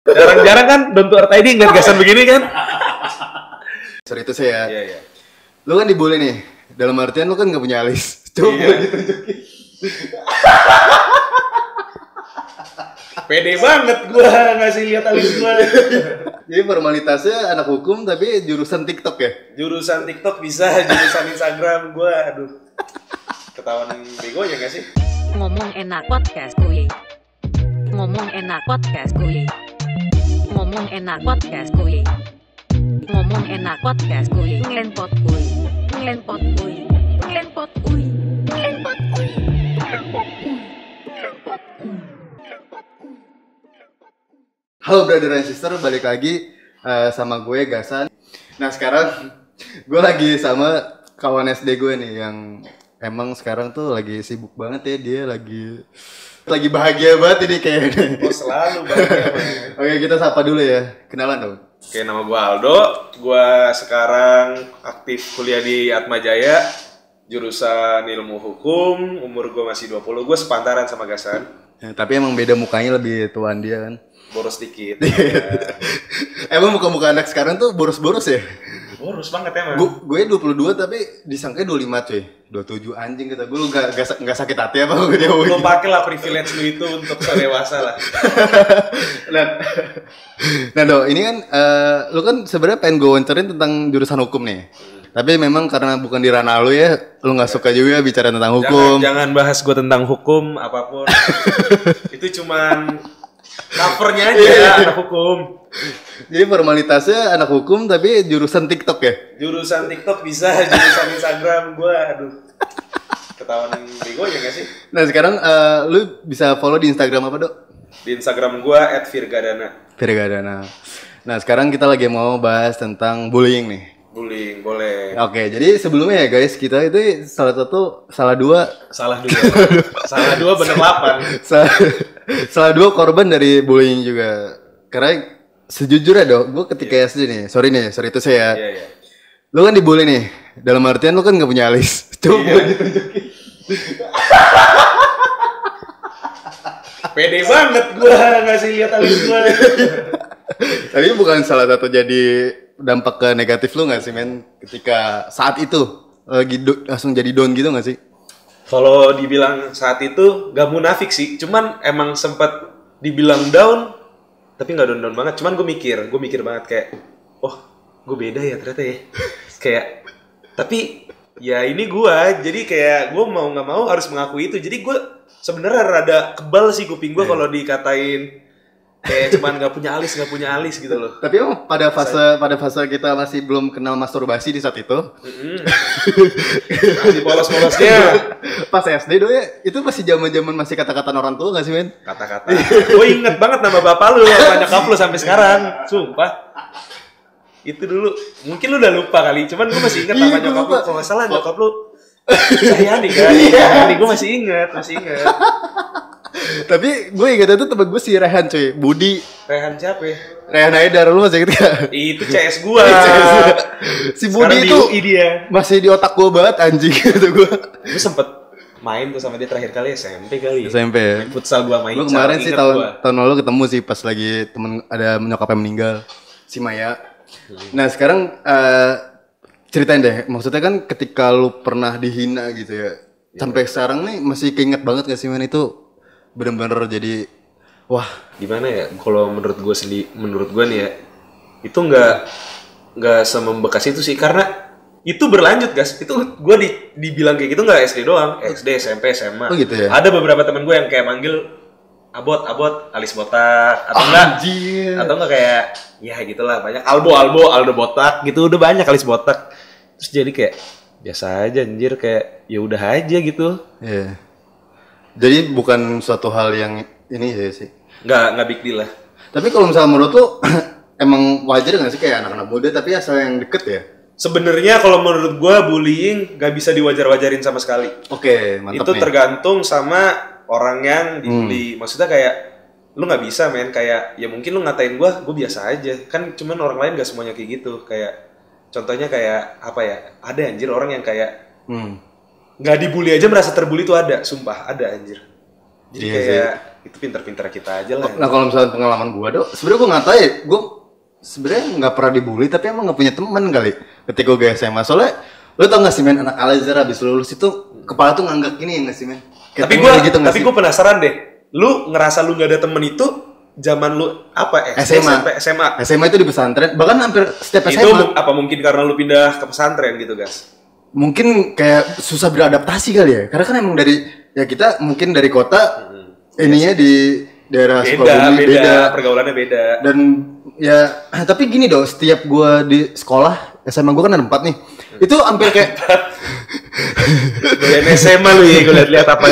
Jarang-jarang kan Don't Art ID nggak gasan begini kan? Sorry itu saya. Iya, iya. Lu kan dibully nih. Dalam artian lu kan nggak punya alis. Coba Iya. ditunjukin. Pede banget gua ngasih lihat alis gua. Jadi formalitasnya anak hukum tapi jurusan TikTok ya. Jurusan TikTok bisa, jurusan Instagram gua aduh. Ketahuan begonya gak sih? Ngomong enak podcast kuy. Ngomong enak podcast kuy. Ngomong enak podcast kuy. Ngomong enak podcast kuy. Ngelenpot kuy. Ngelenpot kuy. Ngelenpot kuy. Ngelenpot kuy. Halo brother and sister, balik lagi eh, sama gue Gasan. Nah sekarang gue lagi sama kawan SD gue nih yang emang sekarang tuh lagi sibuk banget ya dia lagi lagi bahagia banget ini kayaknya. Oh selalu banget. Oke kita sapa dulu ya, kenalan dong. Oke, nama gua Aldo. Gua sekarang aktif kuliah di Atma Jaya, jurusan ilmu hukum. Umur gua masih 20. Gua sepantaran sama Gasan. Ya, tapi emang beda mukanya lebih tuan dia kan. Boros dikit. Emang muka-muka anak sekarang tuh boros-boros ya? Boros banget emang. Gu- gue 22 tapi disangka 25 cuy 27 anjing kata gue lu gak, gak, gak sakit hati apa gue dia Lu pakai lah privilege lu itu untuk dewasa lah. nah, nah Do, ini kan eh, lu kan sebenarnya pengen gue wawancarin tentang jurusan hukum nih tapi memang karena bukan di ranah lu ya lu nggak suka juga bicara tentang hukum Jangan, jangan bahas gua tentang hukum apa pun. itu cuman covernya aja anak hukum. Jadi formalitasnya anak hukum tapi jurusan TikTok ya Jurusan TikTok bisa, jurusan Instagram gua aduh. Ketahuan begonya gak sih? nah sekarang eh, lu bisa follow di Instagram apa Dok? Di Instagram gua @virgadana. Virgadana nah sekarang kita lagi mau bahas tentang bullying nih Bullying boleh. Oke, jadi sebelumnya ya guys, kita itu salah satu, salah dua, Salah dua. Salah dua bener delapan. salah, salah dua korban dari bullying juga. Karena sejujurnya dok, gue ketika SD nih, sorry nih, sorry itu saya. Iya, iya. Lu kan dibully nih, dalam artian lu kan nggak punya alis. Coba Iya. ditunjukin. Pede banget gua ngasih lihat alis gua. Tapi bukan salah satu jadi dampak ke negatif lu nggak sih men? Ketika saat itu lagi do- langsung jadi down gitu nggak sih? Kalau dibilang saat itu gak munafik sih, cuman emang sempat dibilang down, tapi nggak down down banget. Cuman gue mikir, gue mikir banget kayak, oh gue beda ya ternyata ya. kayak, tapi ya ini gue, jadi kayak gue mau nggak mau harus mengakui itu. Jadi gue sebenarnya rada kebal sih kuping gue kalau dikatain kayak cuman nggak punya alis nggak punya alis gitu loh. Tapi emang pada fase pada fase kita masih belum kenal masturbasi di saat itu, Masih polos-polosnya pas SD do ya, itu masih zaman zaman masih kata-kata orang tua nggak sih men? kata-kata. gue inget banget nama bapak lu, sama nyokap lu sampai sekarang, sumpah. Itu dulu, mungkin lu udah lupa kali, cuman gue masih inget Iya, nama gua nyokap lu. Kalau nggak salah nyokap lu, Sayani kan, Sayani, gue masih inget, masih inget. Tapi gue ingat itu temen gue si Rehan cuy, Budi. Rehan siapa ya? Rehan Haidar, lu masih inget gak? Itu CS gua. si Budi di itu UI dia. masih di otak gue banget anjing gitu gue. Gue sempet main tuh sama dia terakhir kali SMP kali. ya. SMP ya. Main futsal gua main. Gue kemarin sih tahun gua. tahun lalu ketemu sih pas lagi temen ada nyokapnya meninggal si Maya. Nah sekarang eh, ceritain deh, maksudnya kan ketika lu pernah dihina gitu ya, sampai sekarang nih masih keinget banget gak sih men itu bener-bener jadi wah. Gimana ya kalau menurut gue sendiri menurut gue nih ya itu nggak nggak semembekas itu sih karena itu berlanjut guys. Itu gue di, dibilang kayak gitu nggak SD doang. SD SMP SMA Oh gitu ya? ada beberapa temen gue yang kayak manggil abot abot alis botak atau enggak anjir. atau enggak kayak ya gitulah banyak. Albo albo aldo botak gitu. Udah banyak alis botak. Terus jadi kayak biasa aja anjir kayak ya udah aja gitu. Iya. Jadi bukan suatu hal yang ini ya sih. nggak nggak big deal lah Tapi kalau misalnya menurut lu emang wajar nggak sih kayak anak-anak muda tapi asal yang deket ya? Sebenarnya kalau menurut gua bullying gak bisa diwajar-wajarin sama sekali. Oke, mantap itu nih. tergantung sama orang yang dibully. Maksudnya kayak lu nggak bisa men kayak ya mungkin lu ngatain gua, gua biasa aja. Kan cuman orang lain gak semuanya kayak gitu. Kayak contohnya kayak apa ya? Ada anjir orang yang kayak Hmm. Nggak dibully aja merasa terbully tuh ada, sumpah ada anjir. Jadi Iya kayak itu pinter-pinter kita aja lah. Nah kalau misalnya pengalaman gua dok, sebenarnya gua nggak tahu ya, gua sebenarnya nggak pernah dibully tapi emang nggak punya teman kali ketika gua SMA. Soalnya lu tau gak sih men anak Al Azhar habis lulus itu kepala tuh nganggak gini ya nggak sih men? Kayak tapi gue gitu nggak tapi sih? gue penasaran deh. Lu ngerasa lu gak ada temen itu zaman lu apa SD, SMA. SMP, SMA. SMA itu di pesantren, bahkan hampir setiap Itu SMA mu- apa mungkin karena lu pindah ke pesantren gitu, guys? Mungkin kayak susah beradaptasi kali ya. Karena kan emang dari ya kita mungkin dari kota ininya di daerah Beda, Sukabumi beda, pergaulannya beda. dan ya tapi gini dong setiap gua di sekolah SMA gua kan ada empat nih itu hampir kayak Doyan SMA lu ya, gue liat-liat apa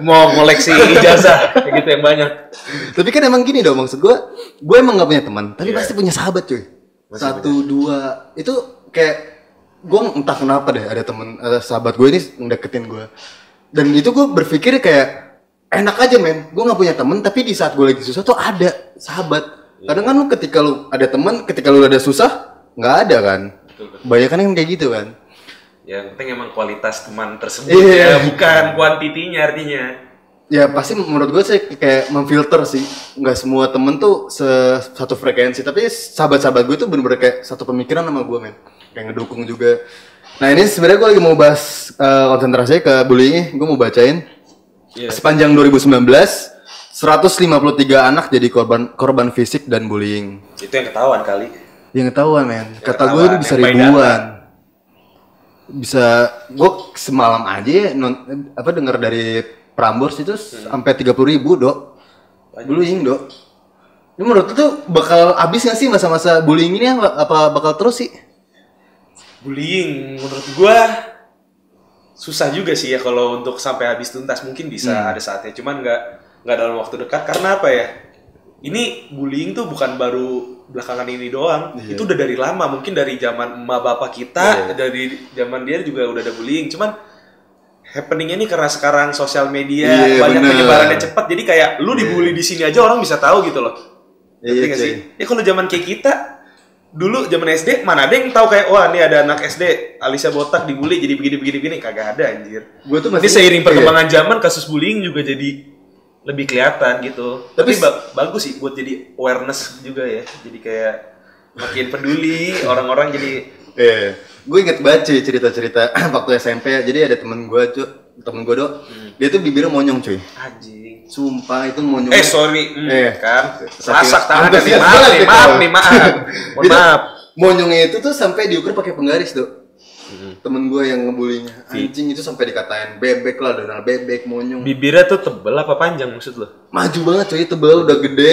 mau ngoleksi ijazah gitu yang banyak. tapi kan emang gini dong maksud gua gua emang nggak punya teman tapi Iya. pasti punya sahabat cuy satu dua itu kayak gua entah kenapa deh ada temen ada sahabat gue ini ngedeketin gua. Dan itu gua berpikir kayak enak aja men. Gua nggak punya temen tapi di saat gue lagi susah tuh ada sahabat. Kadang kan lu ketika lu ada teman ketika lu ada susah nggak ada kan? Banyak kan yang kayak gitu kan? Yang penting emang kualitas teman tersebut Iya. ya, bukan kuantitinya artinya. Ya pasti menurut gue sih kayak memfilter sih. Nggak semua temen tuh se- satu frekuensi tapi sahabat-sahabat gue tuh bener-bener kayak satu pemikiran sama gue men. Kayak ngedukung juga. Nah ini sebenarnya gue lagi mau bahas eh, konsentrasi ke bullying gue mau bacain. Iya. sepanjang 2019 153 anak jadi korban korban fisik dan bullying. Itu yang ketahuan kali. yang ketahuan men. Kata gue ini bisa ribuan. bisa gue semalam aja ya non, apa dengar dari Prambors itu sampai tiga puluh ribu dok. Bullying dok. Ini menurut lu tuh bakal habis gak sih masa-masa bullying ini? Apa, apa bakal terus sih? Bullying menurut gua susah juga sih ya kalau untuk sampai habis tuntas. Mungkin bisa Hmm. ada saatnya. Cuman nggak nggak dalam waktu dekat. Karena apa ya? Ini bullying tuh bukan baru belakangan ini doang. Iya. itu udah dari lama. Mungkin dari zaman emak bapak kita dari zaman dia juga udah ada bullying. Cuman happeningnya ini karena sekarang sosial media Iya, banyak bener. penyebarannya cepat jadi kayak lu dibully di sini aja orang bisa tahu gitu loh Iya, sih? Ya kalau zaman kayak kita dulu zaman SD mana ada yang tahu kayak wah ini ada anak SD Alisa botak dibully jadi begini begini begini kagak ada anjir. gue tuh Ini seiring perkembangan zaman kasus bullying juga jadi lebih kelihatan gitu. Tapi, Tapi- ba- bagus sih buat jadi awareness juga ya. Jadi kayak makin peduli orang-orang jadi Iya, gue inget banget cuy cerita-cerita waktu SMP jadi ada temen gue cuy temen gue dok dia tuh bibirnya monyong cuy anjing. sumpah itu monyong Eh sorry, hmm, Eh, kan. Masak tangan nih, maaf nih, maaf nih, maaf. Mohon maaf. Monyongnya itu tuh sampai diukur pakai penggaris, Dok. Hmm. Temen gue yang ngebulinya. Anjing itu sampai dikatain bebek lah, donal bebek, monyong. Bibirnya tuh tebel apa panjang maksud lo? Maju banget cuy, tebel udah gede.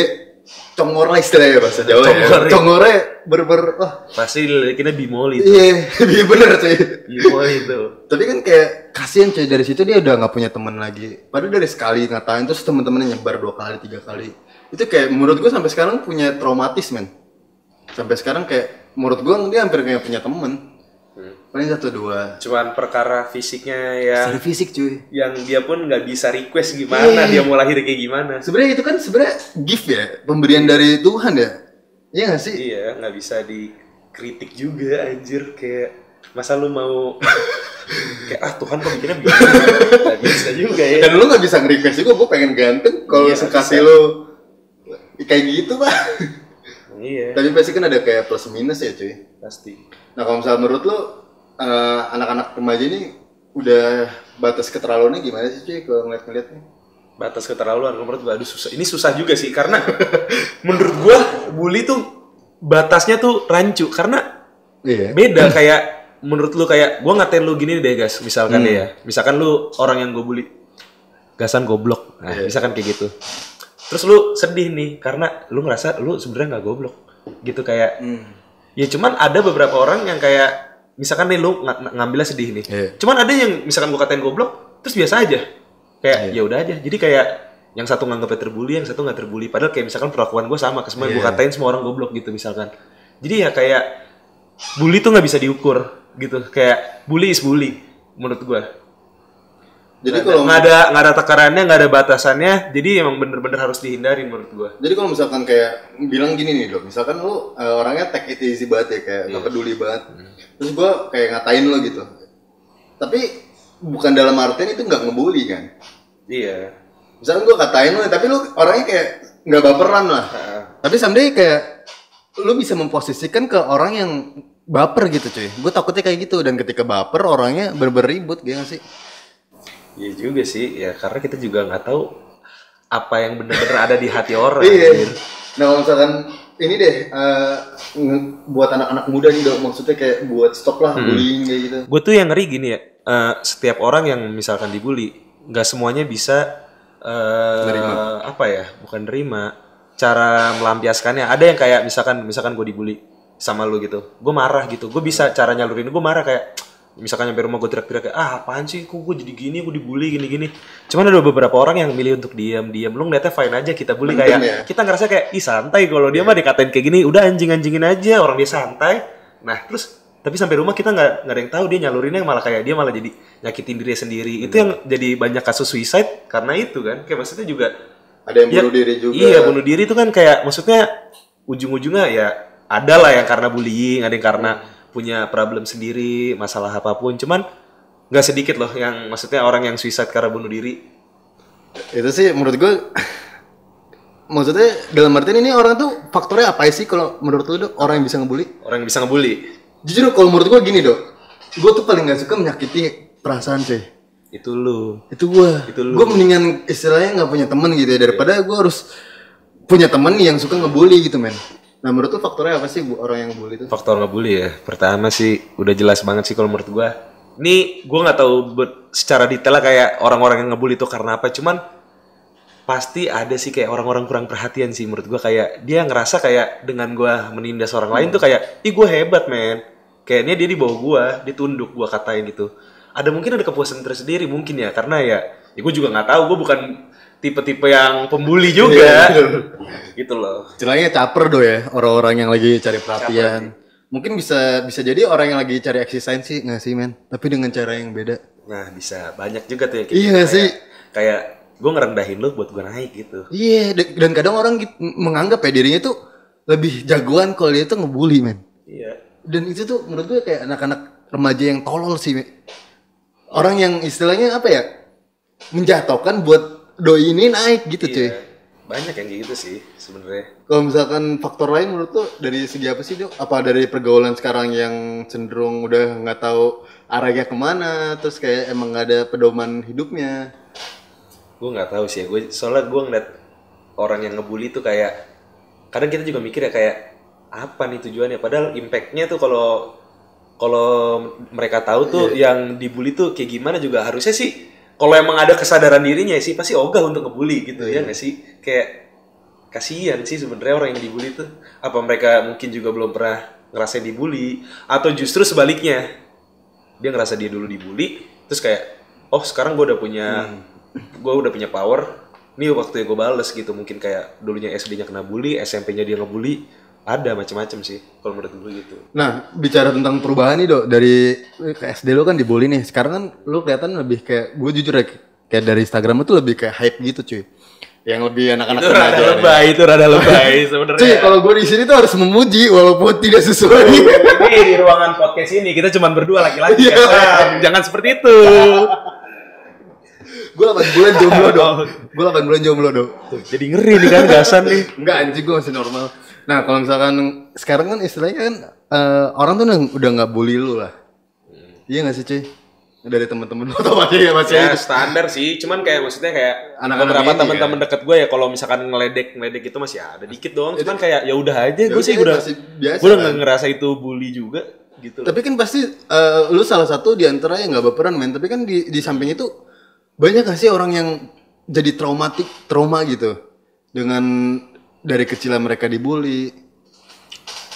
Congor lah istilahnya bahasa Jawa ya. ya. Congornya ber-ber wah. Pasti kita bimoli itu. Iya, iya bener cuy. Bimoli itu. Tapi kan kayak kasihan cuy dari situ dia udah nggak punya teman lagi. Padahal dari sekali ngatain terus temen-temennya nyebar dua kali tiga kali. Itu kayak menurut gue sampai sekarang punya traumatis men. Sampai sekarang kayak menurut gue dia hampir kayak punya temen. Paling satu dua. Cuman perkara fisiknya Secara fisik cuy. yang dia pun nggak bisa request gimana Iya. dia mau lahir kayak gimana. Sebenarnya itu kan sebenarnya gift ya, pemberian dari Tuhan ya. Iya gak sih? Iya, nggak bisa dikritik juga anjir kayak masa lu mau kayak ah Tuhan kok bikinnya begini nggak bisa juga ya Dan lu gak bisa nge-request juga, gue pengen ganteng kalau Iya, nggak bisa. lu kayak gitu pak. iya Tapi pasti kan ada kayak plus minus ya cuy. pasti Nah kalau misalnya menurut lu eh, anak-anak remaja ini udah batas keterlaluannya gimana sih cuy kalau ngeliat-ngeliatnya? batas keterlaluan menurut gua aduh susah ini susah juga sih karena menurut gua bully tuh batasnya tuh rancu karena Iya. beda kayak menurut lu kayak gua ngatain lu gini deh guys misalkan Hmm. deh ya misalkan lu orang yang gue bully gasan goblok nah Iya. misalkan kayak gitu terus lu sedih nih karena lu ngerasa lu sebenarnya nggak goblok gitu kayak Hmm. ya cuman ada beberapa orang yang kayak misalkan nih lu ng- ng- ngambilnya sedih nih. Iya. cuman ada yang misalkan gua katain goblok terus biasa aja. Kayak Iya. ya udah aja. Jadi kayak yang satu nganggapnya terbully yang satu nggak terbully. Padahal kayak misalkan perlakuan gue sama ke semua yang gue Iya. katain semua orang goblok gitu misalkan. Jadi ya kayak bully tuh nggak bisa diukur gitu. Kayak bully is bully menurut gue Jadi kalau nggak ada nggak ada takarannya nggak ada batasannya jadi emang bener-bener harus dihindari menurut gue jadi kalau misalkan kayak bilang gini nih dok, misalkan lu eh, orangnya take it easy banget ya kayak nggak peduli banget, terus gua kayak ngatain lo gitu, tapi bukan dalam artian itu nggak ngebully kan? iya. Misalkan gue katain lu tapi lu orangnya kayak nggak baperan lah. Tapi someday kayak lu bisa memposisikan ke orang yang baper gitu cuy. Gue takutnya kayak gitu. Dan ketika baper orangnya bener-bener ribut gitu gak sih Iya juga sih, ya karena kita juga nggak tahu apa yang benar-benar ada di hati orang. iya. nah kalau misalkan ini deh eh, nge- buat anak-anak muda nih dok maksudnya kayak buat stop lah bullying kayak gitu. Gue tuh yang ngeri gini ya, eh, setiap orang yang misalkan dibully, nggak semuanya bisa eh apa ya, bukan nerima, cara melampiaskannya. Ada yang kayak misalkan misalkan gue dibully sama lu gitu, gue marah gitu, gue bisa cara nyalurin gue marah kayak misalkan nyampe rumah gue teriak-teriak kayak ah apaan sih? Kok gue jadi gini? Gue dibully gini-gini? Cuman ada beberapa orang yang milih untuk diam diam lu ngeliatnya fine aja kita bully Mendem kayak ya? kita ngerasa kayak ih santai kalau dia mah dikatain kayak gini udah anjing-anjingin aja orang dia santai. Nah terus tapi sampai rumah kita nggak nggak ada yang tahu dia nyalurinnya malah kayak dia malah jadi nyakitin diri sendiri. Itu yang jadi banyak kasus suicide karena itu kan. Kayak maksudnya juga ada yang ya, bunuh diri juga. iya bunuh diri itu kan kayak maksudnya ujung-ujungnya ya ada lah yang karena bullying ada yang karena punya problem sendiri masalah apa pun. Cuman nggak sedikit loh yang maksudnya orang yang suicide karena bunuh diri. Itu sih menurut gue maksudnya dalam artian ini orang tuh faktornya apa sih kalau menurut lu dok? Orang yang bisa ngebully? Orang yang bisa ngebully? Jujur kalau menurut gue gini dok. Gue tuh paling gak suka menyakiti perasaan cuy. Itu lu. Itu gue Itu lu. gue mendingan istilahnya nggak punya temen gitu ya daripada gue harus punya temen yang suka ngebully gitu men nah menurut lu faktornya apa sih orang yang ngebully itu? Faktor ngebully ya? Pertama sih udah jelas banget sih kalau menurut gua. Ini gua nggak tahu secara detail lah kayak orang-orang yang ngebully itu karena apa. Cuman pasti ada sih kayak orang-orang kurang perhatian sih menurut gua. Kayak dia ngerasa kayak dengan gua menindas orang lain tuh kayak ih gua hebat men. Kayaknya dia di bawah gua ditunduk gua katain gitu. Ada mungkin ada kepuasan tersendiri mungkin ya. Karena ya ya gue juga nggak tahu. Gue bukan tipe-tipe yang pembuli juga gitu loh istilahnya caper do ya orang-orang yang lagi cari perhatian mungkin bisa bisa jadi orang yang lagi cari eksistensi nggak sih men tapi dengan cara yang beda Nah bisa banyak juga tuh ya Iya kayak- sih. Kayak gue ngerendahin lu buat gue naik gitu. Iya, da- dan kadang orang gitu- menganggap ya dirinya tuh lebih jagoan kalau dia tuh ngebully, men. Iya. Dan itu tuh menurut gue kayak anak-anak remaja yang tolol sih. men. Orang yang istilahnya apa ya? Menjatuhkan buat doi ini naik gitu, cuy. Iya. Banyak yang gitu sih sebenarnya. Kalau misalkan faktor lain menurut tuh dari segi apa sih, Dok? Apa dari pergaulan sekarang yang cenderung udah nggak tahu arahnya ke mana, terus kayak emang nggak ada pedoman hidupnya? Gue nggak tahu sih ya. Gue soalnya gue ngeliat orang yang ngebully tuh kayak kadang kita juga mikir ya kayak apa nih tujuannya. Padahal impactnya tuh kalau kalau mereka tahu tuh yang dibully tuh kayak gimana juga harusnya sih kalau emang ada kesadaran dirinya sih pasti ogah untuk ngebully gitu ya nggak sih? Kayak kasihan sih sebenarnya orang yang dibully tuh. Apa mereka mungkin juga belum pernah ngerasain dibully atau justru sebaliknya dia ngerasa dia dulu dibully terus kayak oh sekarang gue udah punya gue udah punya power nih waktu gue bales gitu. Mungkin kayak dulunya SD-nya kena bully SMP-nya dia ngebully ada macam-macam sih kalau menurut gue gitu Nah, bicara tentang perubahan nih, Dok. Dari ke SD lo kan dibully nih. Sekarang kan lu kelihatan lebih kayak gue jujur ya kayak dari Instagram itu lebih kayak hype gitu, cuy. Yang lebih anak-anak itu rada lebay itu rada lebay sebenarnya Cuy, kalau gue di sini tuh harus memuji walaupun tidak sesuai. ini di ruangan podcast ini kita cuma berdua laki-laki Iya. kan? jangan seperti itu gue 8 bulan jomblo, Dok. Gue 8 bulan jomblo, Dok. jadi ngeri nih kan gasan nih Enggak anjing gue masih normal. Nah, kalau misalkan sekarang kan istilahnya kan eh, orang tuh udah, nggak bully lu lah. Iya gak sih, cuy? Dari teman-teman lu atau masih ya masih ya standar sih cuman kayak maksudnya kayak Anak-anak beberapa ini teman-teman dekat gue ya kalau misalkan ngeledek ngeledek itu masih ada dikit doang cuman kayak ya udah aja gue udah, sih itu udah biasa gue udah kan. nggak ngerasa itu bully juga gitu Tapi kan pasti eh, lu salah satu di antara yang nggak baperan men. Tapi kan di di samping itu banyak gak sih orang yang jadi traumatik, trauma gitu dengan dari kecil mereka dibully.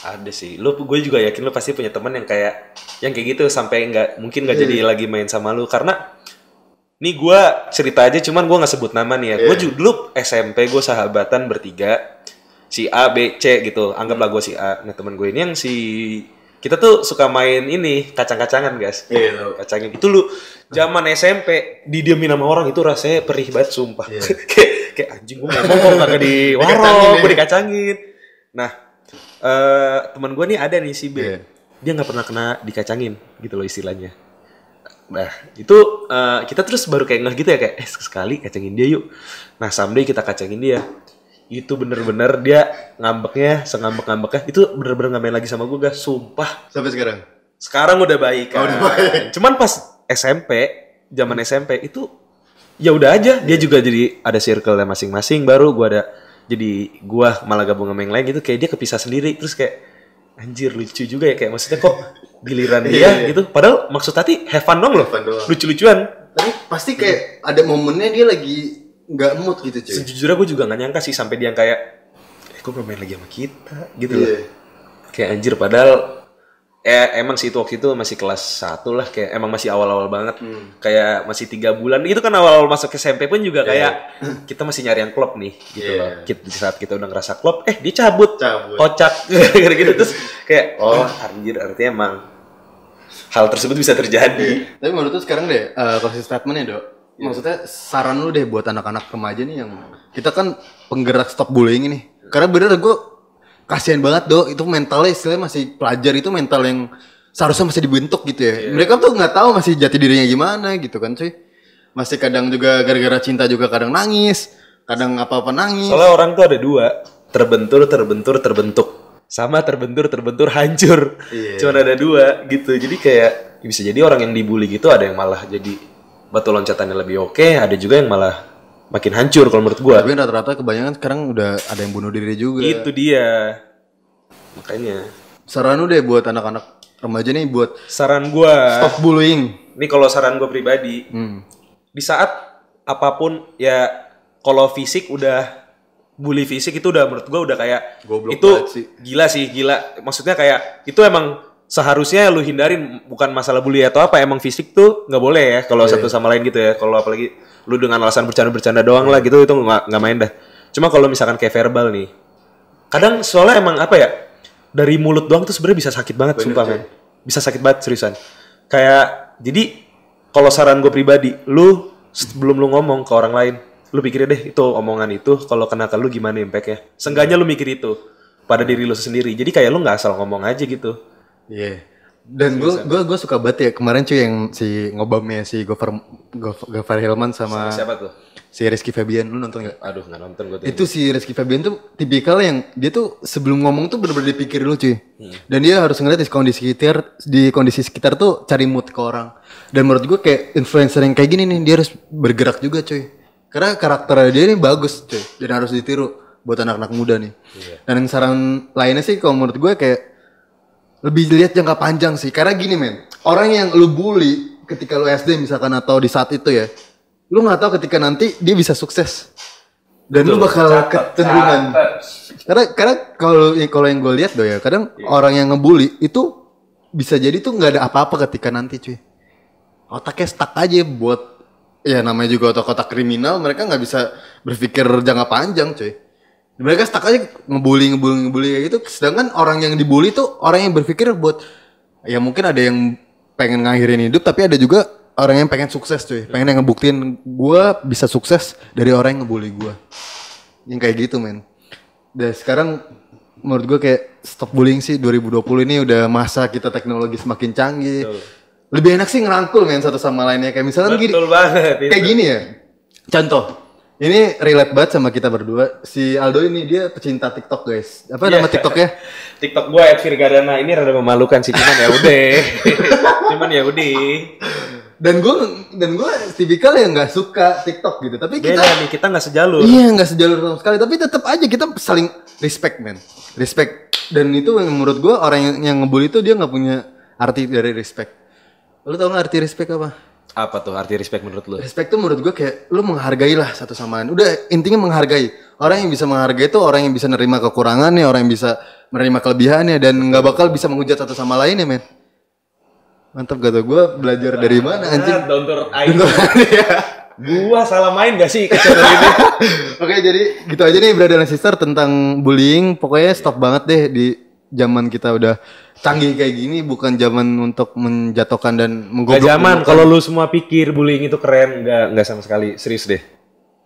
ada sih lu gue juga yakin lu pasti punya teman yang kayak yang kayak gitu sampai nggak mungkin nggak Iya. jadi lagi main sama lu karena nih gue cerita aja cuman gue nggak sebut nama nih ya Iya. gue juga dulu SMP gue sahabatan bertiga si A B C gitu anggaplah gue si A nah teman gue ini yang si kita tuh suka main ini kacang-kacangan guys Iya, tahu. kacangin itu lu zaman SMP didiemin sama orang itu rasanya perih banget sumpah Iya. kayak anjing gue ngomong kok kagak di warung ya. gue dikacangin nah eh teman gue nih ada nih si B Iya. dia nggak pernah kena dikacangin gitu loh istilahnya Nah, itu eh, kita terus baru kayak ngeh gitu ya kayak eh sekali kacangin dia yuk. Nah, someday kita kacangin dia. Itu bener-bener dia ngambeknya, sengambek-ngambeknya. Itu bener-bener nggak main lagi sama gue, guys. Sumpah. Sampai sekarang. Sekarang udah baik kan. Cuman pas SMP, zaman SMP itu ya udah aja. Dia juga jadi ada circle masing-masing. Baru gua ada jadi gua malah gabung sama yang lain gitu. Kayak dia kepisah sendiri. Terus kayak anjir lucu juga ya. Kayak maksudnya kok giliran dia gitu. Padahal maksud tadi have fun dong loh. Lucu-lucuan. Tapi pasti kayak ada momennya dia lagi nggak mood gitu cuy. Sejujurnya gue juga gak nyangka sih sampai dia yang kayak eh kok main lagi sama kita gitu loh. Iya. Kayak anjir padahal eh emang sih itu waktu itu masih kelas 1 lah kayak emang masih awal-awal banget. Hmm. kayak masih tiga bulan. Itu kan awal-awal masuk ke SMP pun juga kayak kita masih nyari yang klop nih gitu Iya. loh. Kit- di saat kita udah ngerasa klop eh dia cabut, Cabut. kocak. Gitu terus kayak oh. Anjir artinya emang hal tersebut bisa terjadi. Tapi menurut lu sekarang deh, uh, statementnya dok, maksudnya saran lu deh buat anak-anak remaja nih yang kita kan penggerak stop bullying ini. Karena bener gue kasihan banget dok, itu mentalnya istilahnya masih pelajar itu mental yang seharusnya masih dibentuk gitu ya. Mereka tuh nggak tahu masih jati dirinya gimana gitu kan cuy. Masih kadang juga gara-gara cinta juga kadang nangis, kadang apa-apa nangis. Soalnya orang tuh ada dua, terbentur, terbentur, terbentuk. Sama terbentur, terbentur, hancur. Iya. Cuman ada dua gitu. Jadi kayak bisa jadi orang yang dibully gitu ada yang malah jadi batu loncatannya lebih oke, ada juga yang malah makin hancur kalau menurut gua. Tapi rata-rata kebanyakan sekarang udah ada yang bunuh diri juga. Itu dia. Makanya Saran lu deh buat anak-anak remaja nih buat saran gua, stop bullying. ini kalau saran gua pribadi, Hmm. di saat apa pun ya kalau fisik udah bully fisik itu udah menurut gua udah kayak Goblok itu sih. gila sih gila maksudnya kayak itu emang seharusnya lu hindarin bukan masalah bully atau apa emang fisik tuh nggak boleh ya kalau Iya. satu sama lain gitu ya kalau apalagi lu dengan alasan bercanda-bercanda doang lah gitu itu nggak main dah. Cuma kalau misalkan kayak verbal nih kadang soalnya emang apa ya dari mulut doang tuh sebenarnya bisa sakit banget sumpah men. Bisa sakit banget seriusan. Kayak jadi kalau saran gue pribadi lu sebelum lu ngomong ke orang lain lu pikirin deh itu omongan itu kalau kena ke lu gimana impactnya? Seenggaknya lu mikir itu pada diri lu sendiri. Jadi kayak lu nggak asal ngomong aja gitu. Iya. Dan gue gua gua suka banget ya kemarin cuy yang si ngobamnya si Gofar Gof- Gofar Hilman sama, siapa tuh si Rizky Febian lu nonton gak? aduh nggak nonton gue Itu si Rizky Febian tuh tipikal yang dia tuh sebelum ngomong tuh bener-bener dipikir dulu cuy. Hmm. Dan dia harus ngeliat di kondisi sekitar di kondisi sekitar tuh cari mood ke orang. Dan menurut gue kayak influencer yang kayak gini nih dia harus bergerak juga cuy. Karena karakter dia ini bagus cuy dan harus ditiru buat anak-anak muda nih. Iya. Dan yang saran lainnya sih kalau menurut gue kayak lebih lihat jangka panjang sih. Karena gini men, orang yang lu bully ketika lu SD misalkan atau di saat itu ya, lu nggak tahu ketika nanti dia bisa sukses dan lu bakal kecenderungan. Karena karena kalau kalau yang gue lihat do ya, kadang orang yang ngebully itu bisa jadi tuh nggak ada apa-apa ketika nanti cuy. Otaknya stuck aja buat ya namanya juga otak-otak kriminal, mereka nggak bisa berpikir jangka panjang cuy. Mereka stuck aja ngebully ngebully ngebully kayak gitu. Sedangkan orang yang dibully tuh orang yang berpikir buat ya mungkin ada yang pengen ngakhirin hidup tapi ada juga orang yang pengen sukses cuy. Pengen yang ngebuktiin gua bisa sukses dari orang yang ngebully gua. Yang kayak gitu men. Dan sekarang menurut gue kayak stop bullying sih 2020 ini udah masa kita teknologi semakin canggih. Lebih enak sih ngerangkul men satu sama lainnya kayak misalnya gini. betul banget itu. Kayak gini ya. Contoh. Ini relate banget sama kita berdua. Si Aldo ini dia pecinta TikTok guys. Apa nama Iya. TikToknya? TikTok gue @virgadana ini rada memalukan sih cuman ya udah cuman ya udah Dan gue dan gue tipikal yang nggak suka TikTok gitu. Tapi kita beda nih kita nggak sejalur Iya nggak sejalur sama sekali, tapi tetap aja kita saling respect man, respect. Dan itu yang menurut gua orang yang, yang ngebully itu dia nggak punya arti dari respect. Lu tau nggak arti respect apa? Apa tuh arti respect menurut lu Respect tuh menurut gua kayak lu menghargai lah satu sama lain. Udah intinya menghargai. Orang yang bisa menghargai itu orang yang bisa nerima kekurangannya, orang yang bisa menerima kelebihannya dan nggak bakal bisa menghujat satu sama lainnya men. Mantap gak tuh gua belajar dari mana anjing? Aing. Iya. gua salah main gak sih ke channel ini Oke jadi gitu aja nih brother dan sister tentang bullying Pokoknya stop banget deh di zaman kita udah canggih kayak gini Bukan zaman untuk menjatuhkan dan Gak menggoblok zaman. kalau lu semua pikir bullying itu keren nggak nggak sama sekali. Serius deh.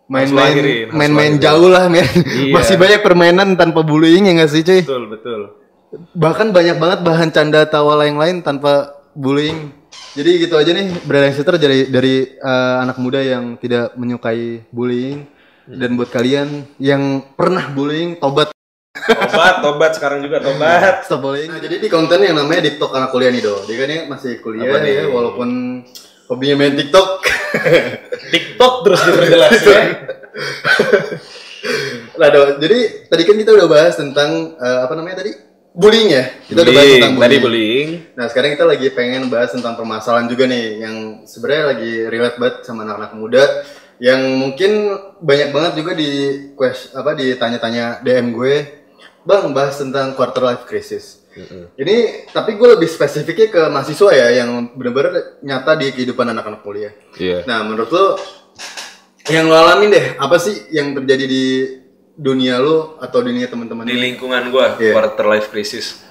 Main-main main-main jauh lah men. Iya. Masih banyak permainan tanpa bullying ya gak sih cuy? Betul betul. Bahkan banyak banget bahan canda tawa lain-lain tanpa bullying. Jadi gitu aja nih Brand Sitter dari dari eh, anak muda yang tidak menyukai bullying. Dan buat kalian yang pernah bullying tobat Tobat, tobat sekarang juga tobat. stop bullying. Nah, jadi di konten yang namanya TikTok anak kuliah nih do. Dia kan masih kuliah Apa nih? ya walaupun hobinya main TikTok. TikTok terus diperjelas ya. Nah, do, jadi tadi kan kita udah bahas tentang eh, apa namanya tadi? Bullying ya. Kita udah bahas Bullying, tentang tadi bullying. Nah sekarang kita lagi pengen bahas tentang permasalahan juga nih yang sebenarnya lagi relate banget sama anak-anak muda yang mungkin banyak banget juga di quest apa ditanya-tanya DM gue, bang bahas tentang quarter life crisis. Ini tapi gue lebih spesifiknya ke mahasiswa ya yang benar-benar nyata di kehidupan anak-anak kuliah. Iya. Nah menurut lo yang lo alamin deh apa sih yang terjadi di dunia lo atau dunia teman-teman? Di lingkungan gua, Iya. quarter life crisis.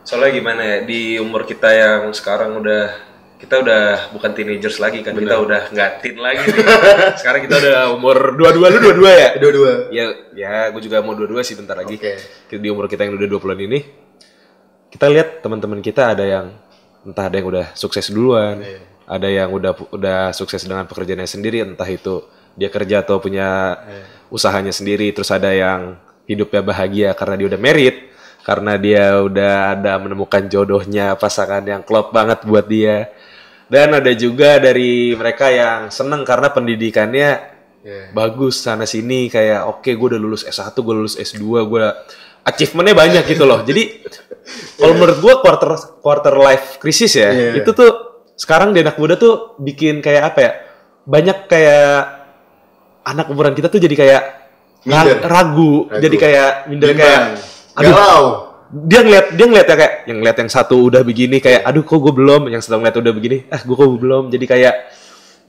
Soalnya gimana ya, di umur kita yang sekarang udah kita udah bukan teenagers lagi kan, kita udah nggak teen lagi. nih. sekarang kita udah umur dua-dua lu dua-dua ya? Dua-dua. Ya, ya, gue juga mau dua-dua sih bentar lagi. Oke. Di umur kita yang udah 20-an ini, kita lihat teman-teman kita ada yang entah ada yang udah sukses duluan, Iya. ada yang udah udah sukses dengan pekerjaannya sendiri, entah itu dia kerja atau punya Iya. usahanya sendiri, terus ada yang hidupnya bahagia karena dia udah merit, karena dia udah ada menemukan jodohnya, pasangan yang klop banget buat dia. Dan ada juga dari mereka yang seneng karena pendidikannya Iya. bagus sana sini kayak oke gue udah lulus S1 gue lulus S2 gue achievementnya banyak gitu loh jadi kalau menurut gue quarter quarter life crisis ya Iya. itu tuh sekarang di anak muda tuh bikin kayak apa ya banyak kayak anak umuran kita tuh jadi kayak ragu, Ragu. jadi kayak minder kayak aduh Galau. Dia ngeliat dia ngeliat ya kayak yang ngeliat yang satu udah begini kayak aduh kok gue belum? Yang satu ngeliat udah begini ah gue kok belum? Jadi kayak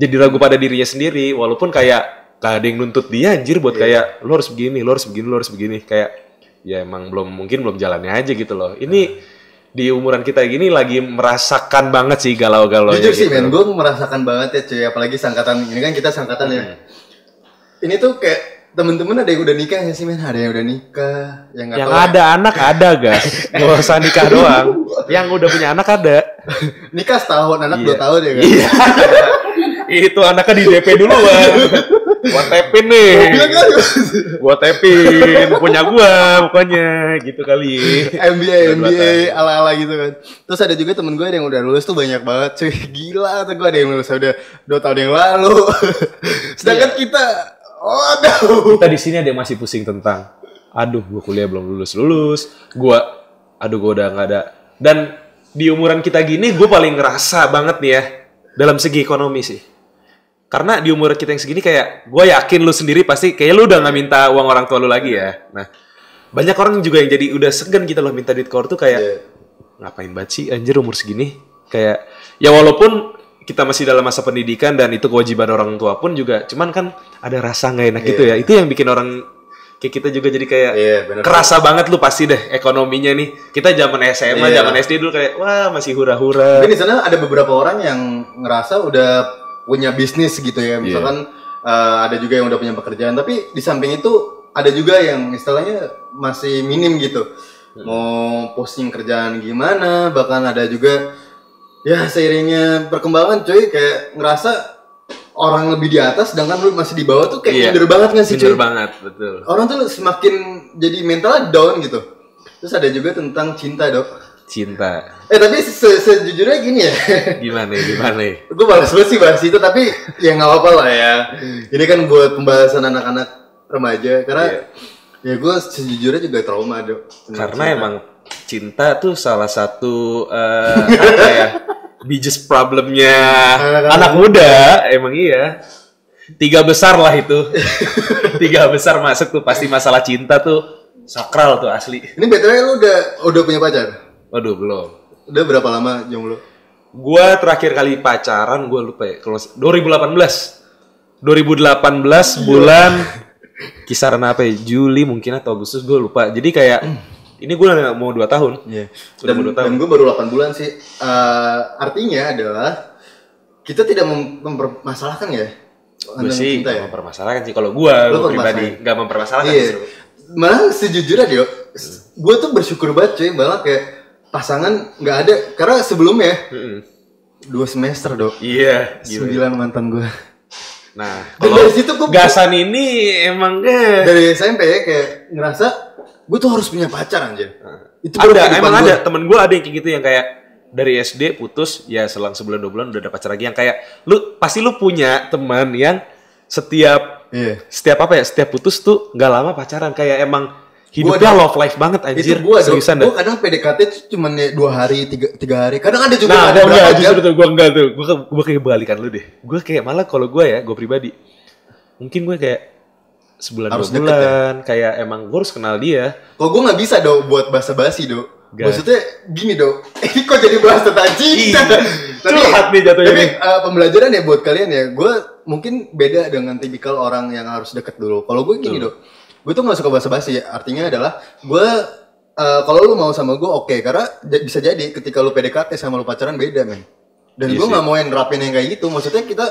jadi ragu pada dirinya sendiri walaupun kayak gak ada yang nuntut dia anjir buat kayak lo harus begini lo harus begini lo harus begini. Kayak ya emang belum mungkin belum jalannya aja gitu loh. Ini di umuran kita gini lagi merasakan banget sih galau-galau Jujur sih men, gue merasakan banget ya cuy, apalagi sangkatan ini kan kita sangkatan ya. Hmm. Ini tuh kayak temen-temen ada yang udah nikah ya sih men, ada yang udah nikah, yang nggak yang tahu. ada anak ada gas nggak usah nikah doang. Yang udah punya anak ada. Nikah setahun, anak Iya. dua tahun ya kan. Iya. itu anaknya di DP duluan. Gua tepin nih. Kan gua tepin punya gua pokoknya. Gitu kali. MBA, MBA ala-ala gitu kan. Terus ada juga temen gue yang udah lulus tuh banyak banget cuy, gila tuh gue ada yang lulus udah dua tahun yang lalu. Sedangkan kita, oh aduh. kita di sini ada yang masih pusing tentang aduh gua kuliah belum lulus lulus. Gua aduh gua udah nggak ada. Dan di umuran kita gini gue paling ngerasa banget nih ya dalam segi ekonomi sih. Karena di umur kita yang segini kayak gue yakin lu sendiri pasti kayak lu udah nggak minta uang orang tua lu lagi ya. Nah banyak orang juga yang jadi udah segan gitu loh minta duit ke orang tuh kayak Iya. ngapain banget sih anjir umur segini? Kayak ya walaupun kita masih dalam masa pendidikan dan itu kewajiban orang tua pun juga cuman kan ada rasa nggak enak gitu ya itu yang bikin orang kayak kita juga jadi kayak Iya, bener. kerasa banget lu pasti deh ekonominya nih kita zaman SMA Iya. zaman SD dulu kayak wah masih hura-hura Tapi di sana ada beberapa orang yang ngerasa udah punya bisnis gitu ya. Misalkan eh, ada juga yang udah punya pekerjaan, tapi di samping itu ada juga yang istilahnya masih minim gitu. Mau posting kerjaan gimana, bahkan ada juga ya seiringnya perkembangan cuy kayak ngerasa orang lebih di atas sedangkan lu masih di bawah tuh kayak Iya. minder banget gak sih cuy? banget betul Orang tuh semakin jadi mentalnya down gitu. Terus ada juga tentang cinta, Dok. cinta Eh tapi se- sejujurnya gini ya. gimana ya, gimana ya? gue balas banget sih bahas itu tapi ya nggak apa-apa lah ya ini kan buat pembahasan anak-anak remaja karena ya gue sejujurnya juga trauma dok karena emang cinta tuh salah satu eh, apa ya biggest problemnya anak muda. emang iya. Tiga besar lah itu. Tiga besar masuk tuh pasti masalah cinta tuh sakral tuh asli. Ini btw lu udah udah punya pacar? Waduh belum. Udah berapa lama jomblo gua terakhir kali pacaran gua lupa ya kalau 2018 2018 bulan kisaran apa ya Juli mungkin atau Agustus gue lupa. Jadi kayak ini gue udah mau dua tahun Iya. Udah dan, tahun. dan gue baru 8 bulan sih Eh, artinya adalah kita tidak mem- mempermasalahkan ya gue sih cinta ya mempermasalahkan sih kalau gue gue pribadi nggak mempermasalahkan Iya. justru. Malah sejujurnya Dio, gue tuh bersyukur banget cuy, malah kayak pasangan nggak ada karena sebelumnya Mm-mm. dua semester dok. Iya, gila. Sembilan mantan gue. Nah, kalau dari situ gue gasan ini emang eh, dari SMP ya kayak ngerasa gue tuh harus punya pacar anjir. Itu baru ada emang gua. ada temen gue ada yang kayak gitu yang kayak dari SD putus ya selang sebulan dua bulan udah ada pacar lagi yang kayak lu pasti lu punya teman yang setiap Iya. setiap apa ya setiap putus tuh nggak lama pacaran kayak emang hidupnya love life banget anjir Itu gue dok. seriusan dah. Gue kadang PDKT tuh cuma ya dua hari, tiga, tiga hari. Kadang ada juga Nah, ada gua enggak, justru tuh gue enggak tuh. Gue gue kayak balikan lu deh. Gue kayak malah kalau gue ya, gue pribadi, mungkin gue kayak sebulan Harus dua deket bulan, kayak emang gue harus kenal dia. Kalau gue nggak bisa dok buat basa-basi dok. Gak. Maksudnya gini dok. Ini kok jadi bahas tentang cinta. Ih, curhat nih jatuhnya tapi nih. eh, pembelajaran ya buat kalian ya. Gue mungkin beda dengan tipikal orang yang harus deket dulu. Kalau gue gini dok. Gue tuh nggak suka basa-basi. Artinya adalah gue eh, kalau lu mau sama gue oke karena j- bisa jadi ketika lu PDKT sama lu pacaran beda men. Dan Iya gue nggak mau yang nerapin yang kayak gitu. Maksudnya kita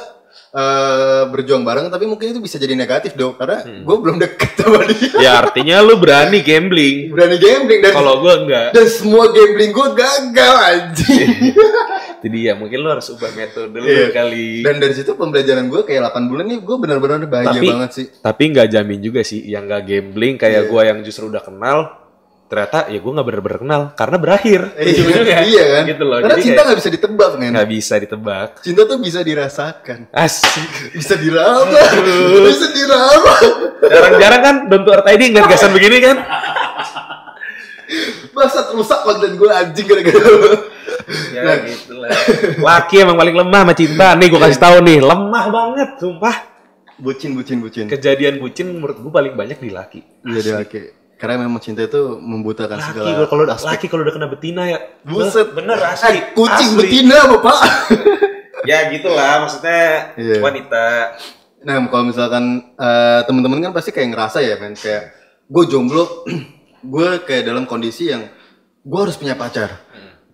eh, berjuang bareng tapi mungkin itu bisa jadi negatif dok karena Hmm. gue belum deket sama dia. Ya artinya lu berani gambling. Berani gambling dan Kalau gue enggak. dan semua gambling gue gagal anjing. Jadi ya mungkin lu harus ubah metode dulu Iya. kali. Dan dari situ pembelajaran gue kayak 8 bulan nih gue benar-benar bahagia tapi banget sih. tapi nggak jamin juga sih yang nggak gambling kayak Iya. gue yang justru udah kenal ternyata ya gue nggak bener-bener kenal karena berakhir Iya, ujung-ujungnya. iya kan? gitu loh Karena Jadi cinta nggak bisa ditebak men. nggak bisa ditebak Cinta tuh bisa dirasakan, asik bisa diraba, bisa diraba. jarang-jarang kan don't to earth ID nggak gasan begini kan Masa rusak konten gue anjing gara-gara ya Nah. gitu lah laki emang paling lemah sama cinta nih gue kasih tahu nih lemah banget sumpah Bucin, bucin, bucin. kejadian bucin menurut gue paling banyak di laki Iya dia oke. Karena memang cinta itu membutakan laki segala kalau aspek. laki kalau udah kena betina ya Buset. bener asli Eh, kucing asli. betina bapak. ya gitulah maksudnya Iya. wanita Nah, kalau misalkan eh, teman-teman kan pasti kayak ngerasa ya, men, kayak gue jomblo, gue kayak dalam kondisi yang gue harus punya pacar.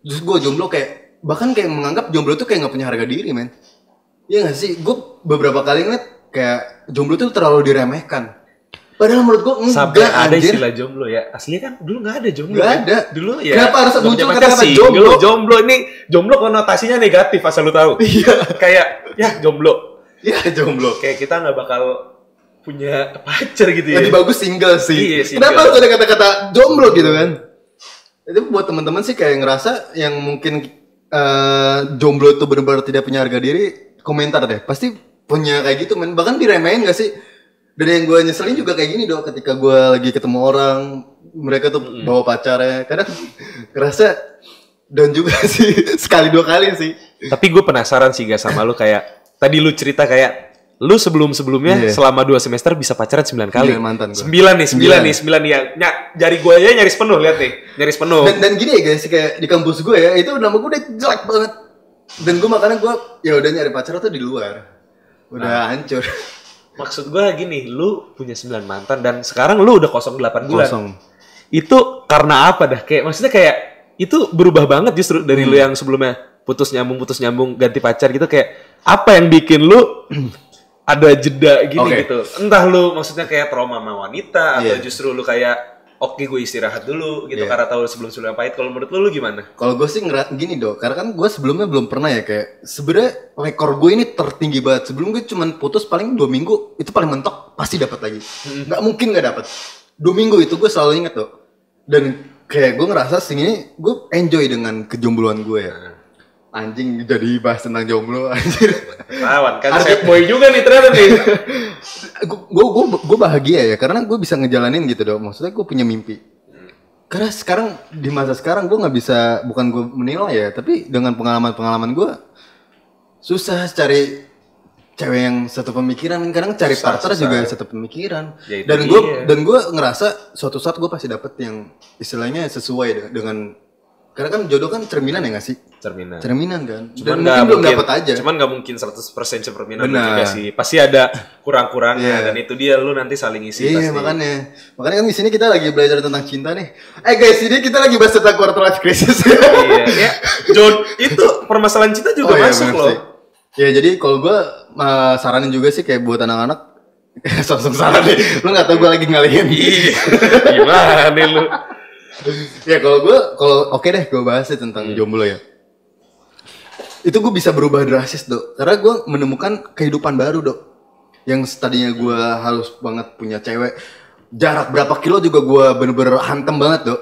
Terus gue jomblo kayak bahkan kayak menganggap jomblo tuh kayak nggak punya harga diri, men. Iya gak sih? Gue beberapa kali ngeliat kayak jomblo tuh terlalu diremehkan. Padahal menurut gue enggak sampai ada anjir. istilah jomblo ya aslinya kan dulu nggak ada jomblo Nggak kan? ada. dulu ya Kenapa harus muncul kata-kata jomblo? jomblo ini jomblo konotasinya negatif asal lu tahu Iya. kayak ya jomblo Iya jomblo. kayak kita nggak bakal punya pacar gitu ya Lebih bagus single sih. Iya, single. Kenapa harus ada kata-kata jomblo gitu kan? Itu buat teman-teman sih kayak ngerasa yang mungkin eh, jomblo itu benar-benar tidak punya harga diri, komentar deh. Pasti punya kayak gitu men. Bahkan diremehin gak sih? Dan yang gue nyeselin juga kayak gini dong ketika gue lagi ketemu orang, mereka tuh bawa pacarnya. Kadang ngerasa dan juga sih sekali dua kali sih. tapi gue penasaran sih gak sama lu kayak tadi lu cerita kayak lu sebelum sebelumnya Iya. selama dua semester bisa pacaran 9 kali Sembilan mantan gua. sembilan nih sembilan Sembilan. nih sembilan nih yang ny- jari gue aja nyaris penuh lihat nih nyaris penuh Dan, dan gini ya guys, kayak di kampus gue ya, itu nama gue udah jelek banget. Dan gue makanya gue ya udah nyari pacar tuh di luar. Udah hancur. Maksud gue gini, lu punya 9 mantan dan sekarang lu udah kosong 8 bulan. Kosong. Itu karena apa dah? Kayak maksudnya kayak itu berubah banget justru dari Hmm. lu yang sebelumnya putus nyambung putus nyambung ganti pacar gitu kayak apa yang bikin lu ada jeda gini Oke. gitu. Entah lu maksudnya kayak trauma sama wanita atau Iya. justru lu kayak oke gue istirahat dulu gitu Iya. karena tahu sebelum sebelumnya pahit. Kalau menurut lu lu gimana? Kalau gue sih ngerat gini dong, karena kan gue sebelumnya belum pernah ya kayak sebenarnya rekor gue ini tertinggi banget. Sebelum gue cuman putus paling dua minggu itu paling mentok pasti dapat lagi. Nggak mungkin nggak dapat. Dua minggu itu gue selalu inget tuh. Dan kayak gue ngerasa sini gue enjoy dengan kejombloan gue ya. Anjing jadi bahas tentang jomblo anjir. Lawan kan sad boy juga nih ternyata nih. gue gue gue bahagia ya karena gue bisa ngejalanin gitu dong maksudnya gue punya mimpi karena sekarang di masa sekarang gue nggak bisa bukan gue menilai ya tapi dengan pengalaman pengalaman gue susah cari cewek yang satu pemikiran kadang cari Susah, partner susah. juga satu pemikiran Ya, dan gue dia. dan gue ngerasa suatu saat gue pasti dapet yang istilahnya sesuai de- dengan karena kan jodoh kan cerminan ya nggak sih Cerminan. cerminan kan Cuman dan mungkin belum dapet aja Cuman nggak mungkin 100% cerminan Benar. juga sih. Pasti ada kurang-kurangnya Iya. dan itu dia lu nanti saling isi Iya pasti. makanya makanya kan di sini kita lagi belajar tentang cinta nih. Eh guys ini kita lagi bahas tentang quarter life crisis. iya, ya. John, itu permasalahan cinta juga Oh, iya, masuk bener loh. sih. Ya jadi kalau gue saranin juga sih kayak buat anak-anak sosok saran nih. Lu nggak tahu gue lagi ngalihin. Iya. Gimana nih lu? ya kalau gue kalau oke deh gue bahas sih tentang jomblo ya. itu gue bisa berubah drastis dok. Karena gue menemukan kehidupan baru dok. Yang tadinya gue harus banget punya cewek jarak berapa kilo juga gue bener-bener hantem banget dok.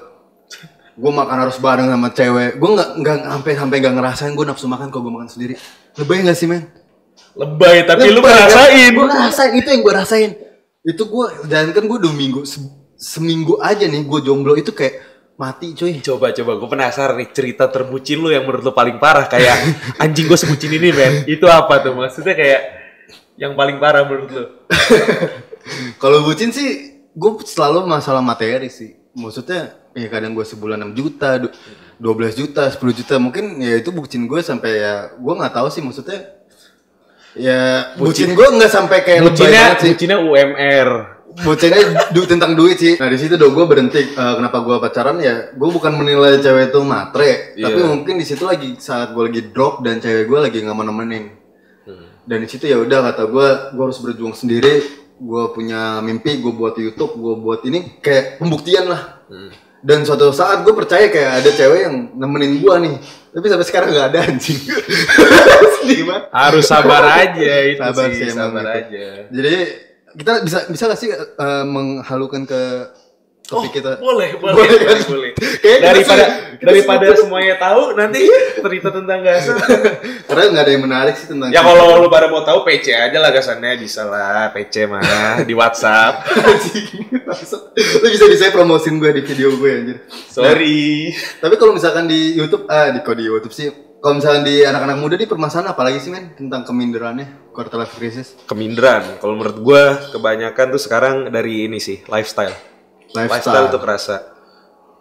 Gue makan harus bareng sama cewek. Gue nggak nggak sampai sampai nggak ngerasain gue nafsu makan kalau gue makan sendiri. Lebay nggak sih men? Lebay tapi lu Lebay, kan? ngerasain. gue ngerasain itu yang gue rasain. Itu gue dan kan gue dua minggu seminggu aja nih gue jomblo itu kayak mati cuy Coba coba gue penasaran nih cerita terbucin lu yang menurut lu paling parah kayak anjing gue sebucin ini men. Itu apa tuh maksudnya kayak yang paling parah menurut lu? Kalau bucin sih, gue selalu masalah materi sih. Maksudnya, ya kadang gue sebulan 6 juta, du- 12 juta, 10 juta. Mungkin ya itu bucin gue sampai ya, gue nggak tahu sih maksudnya. Ya, bucin, gue nggak sampai kayak lebay Bucinnya banget sih. bucinnya UMR. Bucinnya du- tentang duit sih. Nah di situ dong gue berhenti. Eh, kenapa gue pacaran ya? Gue bukan menilai cewek itu matre, tapi Iya. mungkin di situ lagi saat gue lagi drop dan cewek gue lagi nggak mau nemenin. Dan di situ ya udah kata gue, gue harus berjuang sendiri. Gue punya mimpi, gue buat YouTube, gue buat ini kayak pembuktian lah. Dan suatu saat gue percaya kayak ada cewek yang nemenin gue nih. Tapi sampai sekarang nggak ada anjing. Harus sabar aja itu Sabar sih, sabar gitu. aja. Jadi kita bisa bisa gak sih eh, menghalukan ke topik kita? Boleh, boleh, Boleh boleh, kan? boleh. Daripada kita sih- kita daripada semuanya tahu nanti cerita tentang gasan. Karena nggak ada yang menarik sih tentang ya kalau lu pada mau tahu PC aja lah gasannya bisa lah PC mah di WhatsApp. Lu bisa bisa promosiin gue di video gue anjir. Sorry. Tapi kalau misalkan di YouTube, ah di kok di YouTube sih, kalau misalkan di anak-anak muda di permasalahan apa lagi sih men tentang keminderannya quarter life crisis? Keminderan. Kalau menurut gua kebanyakan tuh sekarang dari ini sih lifestyle. Lifestyle, tuh kerasa.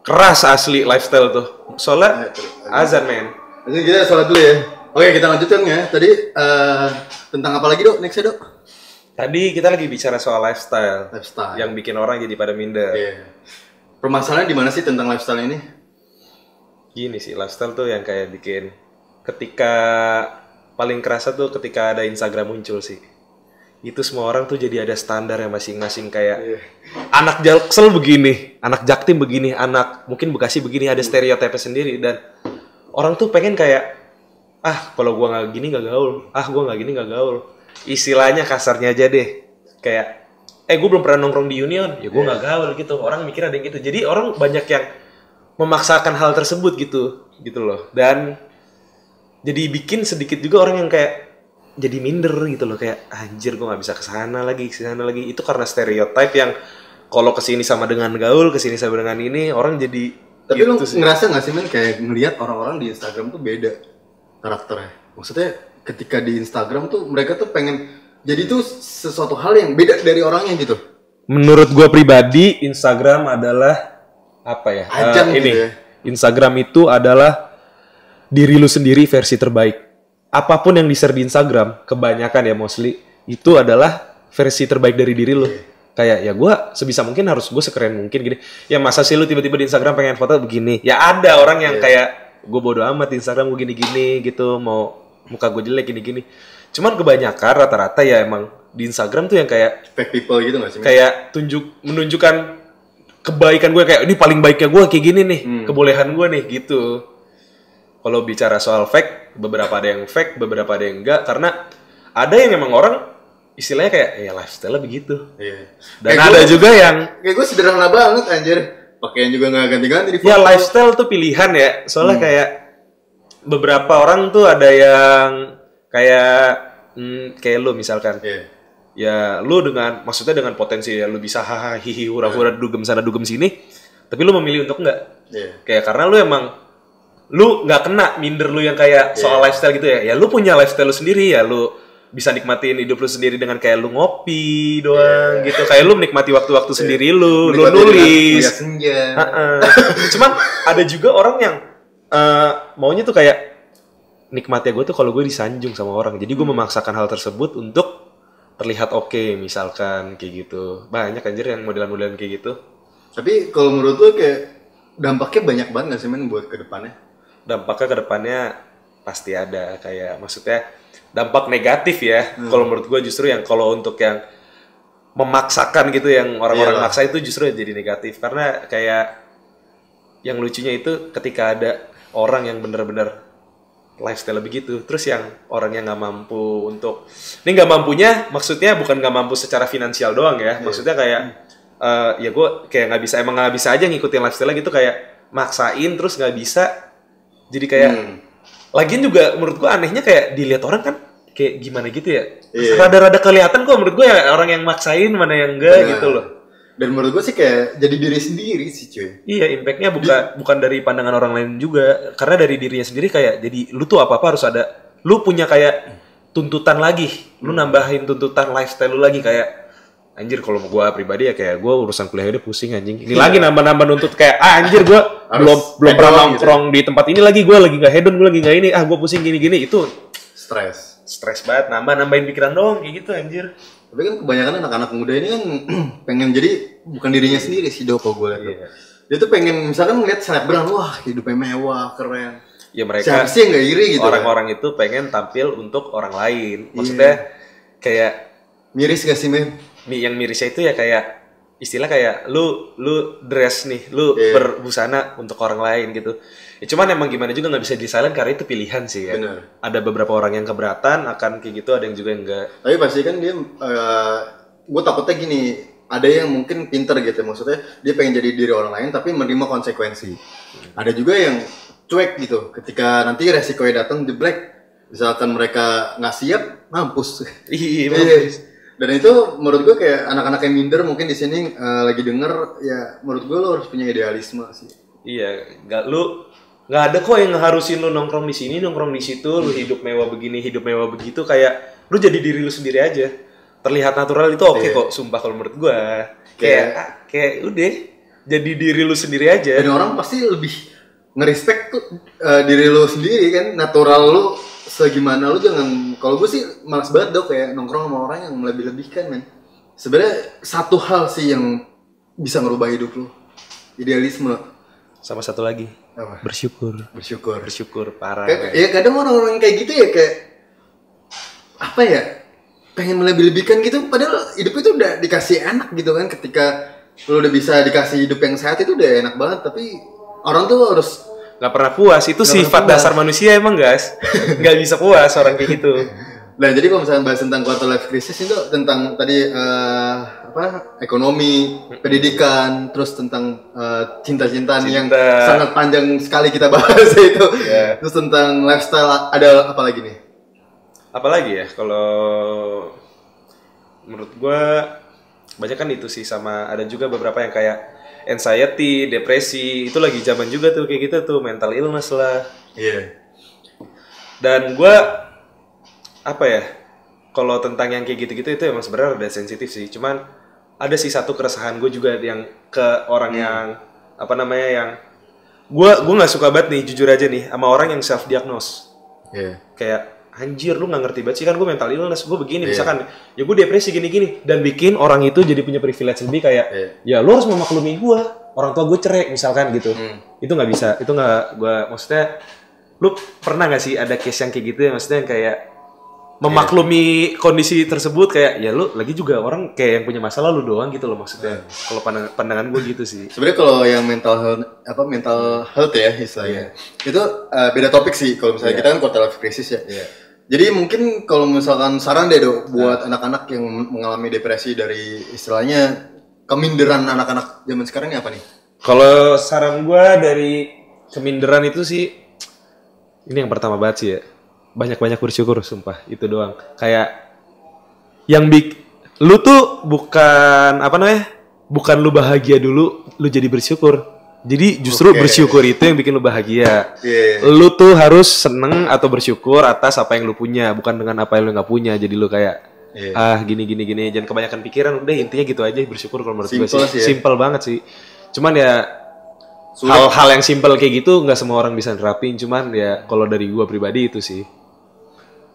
Keras asli lifestyle tuh. Soalnya azan men. Jadi kita sholat dulu ya. Oke kita lanjutkan ya. Tadi eh, tentang apa lagi dok? Next ya dok? Tadi kita lagi bicara soal lifestyle. Lifestyle. Yang bikin orang jadi pada minder. Iya. Permasalahan di mana sih tentang lifestyle ini? Gini sih lifestyle tuh yang kayak bikin ketika paling kerasa tuh ketika ada Instagram muncul sih. Itu semua orang tuh jadi ada standar yang masing-masing kayak Iya. anak Jaksel begini, anak Jaktim begini, anak mungkin Bekasi begini ada stereotipnya sendiri dan orang tuh pengen kayak ah kalau gua nggak gini nggak gaul, ah gua nggak gini nggak gaul. Istilahnya kasarnya aja deh. Kayak eh gue belum pernah nongkrong di Union, ya gua nggak gaul gitu. Orang mikir ada yang gitu. Jadi orang banyak yang memaksakan hal tersebut gitu, gitu loh. Dan jadi bikin sedikit juga orang yang kayak jadi minder gitu loh kayak anjir gue nggak bisa ke sana lagi ke sana lagi itu karena stereotip yang kalau ke sini sama dengan gaul ke sini sama dengan ini orang jadi Tapi gitu sih. ngerasa gak sih men kayak ngelihat orang-orang di Instagram tuh beda karakternya. Maksudnya ketika di Instagram tuh mereka tuh pengen jadi tuh sesuatu hal yang beda dari orangnya gitu. menurut gue pribadi Instagram adalah apa ya eh, Ajang ini gitu ya. Instagram itu adalah diri lu sendiri versi terbaik. Apa pun yang di-share di Instagram kebanyakan ya mostly itu adalah versi terbaik dari diri lu. Kayak ya gue sebisa mungkin harus gue sekeren mungkin gini. Ya masa sih lu tiba-tiba di Instagram pengen foto begini? Ya ada orang yang kayak gue bodo amat di Instagram gue gini-gini gitu mau muka gue jelek gini-gini. Cuman kebanyakan rata-rata ya emang di Instagram tuh yang kayak Fake people gitu gak sih? kayak tunjuk menunjukkan kebaikan gue kayak ini paling baiknya gue kayak gini nih kebolehan gue nih gitu kalau bicara soal fake beberapa ada yang fake beberapa ada yang enggak karena ada yang emang orang istilahnya kayak ya lifestyle begitu Iya. dan Kayak ada gua- juga yang Kayak gue sederhana banget anjir. Pakaian juga gak ganti-ganti di foto. ya lifestyle tuh pilihan ya soalnya kayak beberapa orang tuh ada yang kayak hmm, kayak lu misalkan Iya. ya lu dengan maksudnya dengan potensi ya lu bisa hahaha hihi hura-hura dugem sana dugem sini tapi lu memilih untuk enggak Iya. kayak karena lu emang lu nggak kena minder lu yang kayak soal lifestyle gitu ya. Ya lu punya lifestyle lu sendiri ya lu bisa nikmatin hidup lu sendiri dengan kayak lu ngopi doang gitu. Kayak lu menikmati waktu-waktu sendiri lu lu Menikmati dengan nulis. senja. Heeh. cuman ada juga orang yang eh, maunya tuh kayak nikmatnya gue tuh kalau gue disanjung sama orang. Jadi gue memaksakan hal tersebut untuk terlihat oke misalkan kayak gitu. Banyak anjir yang modelan-modelan kayak gitu. Tapi kalau menurut lu kayak dampaknya banyak banget gak sih men buat ke depannya? Dampaknya ke depannya pasti ada kayak maksudnya dampak negatif ya kalau menurut gue justru yang kalau untuk yang memaksakan gitu yang orang-orang Iyalah. maksa itu justru jadi negatif karena kayak yang lucunya itu ketika ada orang yang bener-bener lifestyle begitu. Terus yang orang yang nggak mampu untuk ini nggak mampunya maksudnya bukan nggak mampu secara finansial doang ya. Maksudnya kayak eh, ya gue kayak nggak bisa emang nggak bisa aja ngikutin lifestyle gitu kayak maksain terus nggak bisa. Jadi kayak Hmm. lagian juga menurut gue anehnya kayak dilihat orang kan kayak gimana gitu ya. Iya. Rada-rada kelihatan kok menurut gue ya orang yang maksain mana yang enggak Benar. gitu loh. Dan menurut gue sih kayak jadi diri sendiri sih cuy. Iya, impactnya bukan bukan dari pandangan orang lain juga, karena dari dirinya sendiri kayak jadi lu tuh apa apa harus ada, lu punya kayak tuntutan lagi, lu nambahin tuntutan lifestyle lu lagi kayak anjir kalau gua pribadi ya kayak gua urusan kuliah udah pusing anjing. Ini lagi nambah-nambah nuntut kayak ah anjir gua Harus belum belum pernah hedon gitu. nongkrong di tempat ini lagi, gua lagi nggak hedon, gua lagi nggak ini, ah gua pusing gini-gini itu Stres. stres banget, nambah nambahin pikiran doang kayak gitu anjir. Tapi kan kebanyakan anak-anak muda ini kan pengen jadi bukan dirinya sendiri sih Do kalau gue lihat. tuh. Iya. Dia tuh pengen misalkan ngeliat selebgram, wah hidupnya mewah, keren. Ya mereka Siapa sih yang gak iri gitu orang-orang itu pengen tampil untuk orang lain. Maksudnya kayak kan? Miris gak sih, Mem? Mi- yang mirisnya itu ya kayak istilah kayak lu lu dress nih, lu Iya. berbusana untuk orang lain gitu. Ya, cuman emang gimana juga nggak bisa disalin karena itu pilihan sih ya. Bener. Ada beberapa orang yang keberatan akan kayak gitu, ada yang juga yang enggak. Tapi pasti kan dia, gue takutnya gini, ada yang mungkin pinter gitu, maksudnya dia pengen jadi diri orang lain tapi menerima konsekuensi. Ada juga yang cuek gitu, ketika nanti resikonya datang jeblek, misalkan mereka nggak siap, mampus. Iya, Iya. Dan itu menurut gue kayak anak-anak yang minder mungkin di sini eh, lagi denger ya menurut gue lo harus punya idealisme sih. Iya, nggak lu nggak ada kok yang ngeharusin lu nongkrong di sini, nongkrong di situ, lu hidup mewah begini, hidup mewah begitu kayak lu jadi diri lu sendiri aja. Terlihat natural itu oke Iya. kok, sumpah kalau menurut gua. Kayak Kayak- ah, kayak udah jadi diri lu sendiri aja. Dan orang pasti lebih ngerespek tuh eh, diri lo sendiri kan, natural lo segimana lo jangan. Kalau gue sih malas banget dong kayak nongkrong sama orang yang lebih-lebihkan men. Sebenarnya satu hal sih yang bisa ngerubah hidup lo, idealisme. Sama satu lagi, Apa? bersyukur. Bersyukur. Bersyukur parah. Kayak, ya kadang orang-orang kayak gitu ya kayak apa ya pengen melebih-lebihkan gitu padahal hidup itu udah dikasih enak gitu kan ketika lo udah bisa dikasih hidup yang sehat itu udah enak banget tapi orang tuh harus Nggak pernah puas, itu Nggak sifat puas. dasar manusia emang guys. Nggak bisa puas orang kayak gitu. nah jadi kalau misalnya bahas tentang quarter life crisis itu tentang tadi eh, apa ekonomi pendidikan terus tentang eh, cinta-cintaan yang Cinta. sangat panjang sekali kita bahas itu Iya. terus tentang lifestyle ada apa lagi nih apalagi ya kalau menurut gua banyak kan itu sih sama ada juga beberapa yang kayak anxiety, depresi itu lagi zaman juga tuh kayak gitu tuh mental illness lah. Iya. Dan gua apa ya kalau tentang yang kayak gitu-gitu itu emang sebenarnya udah sensitif sih. Cuman ada sih satu keresahan gue juga yang ke orang yang apa namanya yang gua gua nggak suka banget nih jujur aja nih sama orang yang self diagnose iya. Kayak anjir lu nggak ngerti banget sih kan gue mental illness gue begini Iya. misalkan ya gue depresi gini-gini dan bikin orang itu jadi punya privilege lebih kayak Iya. ya lu harus memaklumi gue orang tua gue cerai misalkan gitu Hmm. itu nggak bisa itu nggak gue maksudnya lu pernah nggak sih ada case yang kayak gitu ya maksudnya yang kayak memaklumi kondisi tersebut kayak ya lu lagi juga orang kayak yang punya masalah lu doang gitu loh maksudnya kalau pandang- pandangan gue gitu sih Sebenarnya kalau yang mental health, apa mental health ya istilahnya, itu uh, beda topik sih. Kalau misalnya Iya. kita kan quarter life crisis ya. Iya. Jadi mungkin kalau misalkan saran deh dok buat anak-anak yang mengalami depresi dari istilahnya keminderan anak-anak zaman sekarang ini apa nih? Kalau saran gua dari keminderan itu sih ini yang pertama banget sih ya. Banyak-banyak bersyukur sumpah, itu doang. Kayak yang big lu tuh bukan apa namanya? Bukan lu bahagia dulu, lu jadi bersyukur. Jadi justru Oke. bersyukur itu yang bikin lu bahagia. Iya. Lu tuh harus seneng atau bersyukur atas apa yang lu punya, bukan dengan apa yang lu nggak punya. Jadi lu kayak Iya. ah gini gini gini, jangan kebanyakan pikiran. Udah intinya gitu aja bersyukur kalau menurut gue sih. sih ya. Simple banget sih. Cuman ya hal-hal yang simple kayak gitu nggak semua orang bisa nerapin cuman ya kalau dari gua pribadi itu sih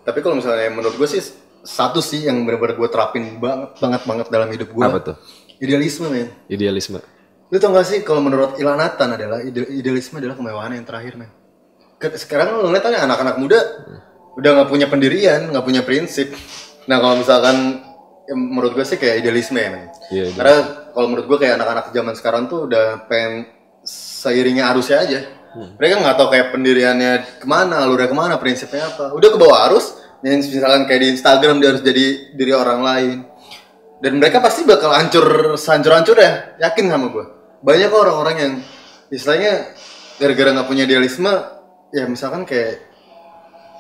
Tapi kalau misalnya menurut gue sih satu sih yang benar-benar gue terapin banget banget banget dalam hidup gue. Apa tuh? Idealisme men. idealisme Lu tau gak sih kalau menurut Ilanatan adalah ide- idealisme adalah kemewahan yang terakhir men. Sekarang lu lihat aja anak-anak muda udah nggak punya pendirian, nggak punya prinsip. Nah kalau misalkan ya menurut gue sih kayak idealisme ya men. Iya, iya. Karena kalau menurut gue kayak anak-anak zaman sekarang tuh udah pengen seiringnya arusnya aja. Mereka nggak tahu kayak pendiriannya ke mana, alurnya ke mana, prinsipnya apa. Udah ke bawah arus, misalkan kayak di Instagram dia harus jadi diri orang lain. Dan mereka pasti bakal hancur, hancur-hancur ya, yakin sama gue. Banyak kok orang-orang yang istilahnya gara-gara nggak punya idealisme, ya misalkan kayak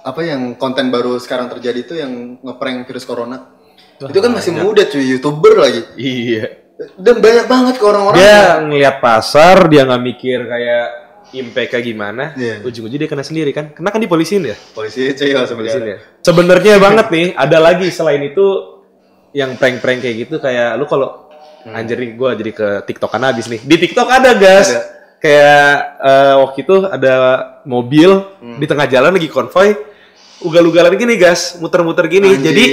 apa yang konten baru sekarang terjadi itu yang ngeprank virus corona. itu kan masih muda cuy, youtuber lagi. Iya. Dan banyak banget ke orang-orang. Dia ngelihat pasar, dia nggak mikir kayak impact kayak gimana. Iya. Ujung-ujungnya dia kena sendiri kan. Kena kan dipolisin ya? Polisi cuy ya sebenarnya. ya. Sebenarnya banget nih, ada lagi selain itu yang prank-prank kayak gitu kayak lu kalau anjir nih gue jadi ke TikTokan habis nih. Di TikTok ada gas. Ada. Kayak eh, waktu itu ada mobil di tengah jalan lagi konvoy ugal-ugalan gini gas, muter-muter gini. Anjir. Jadi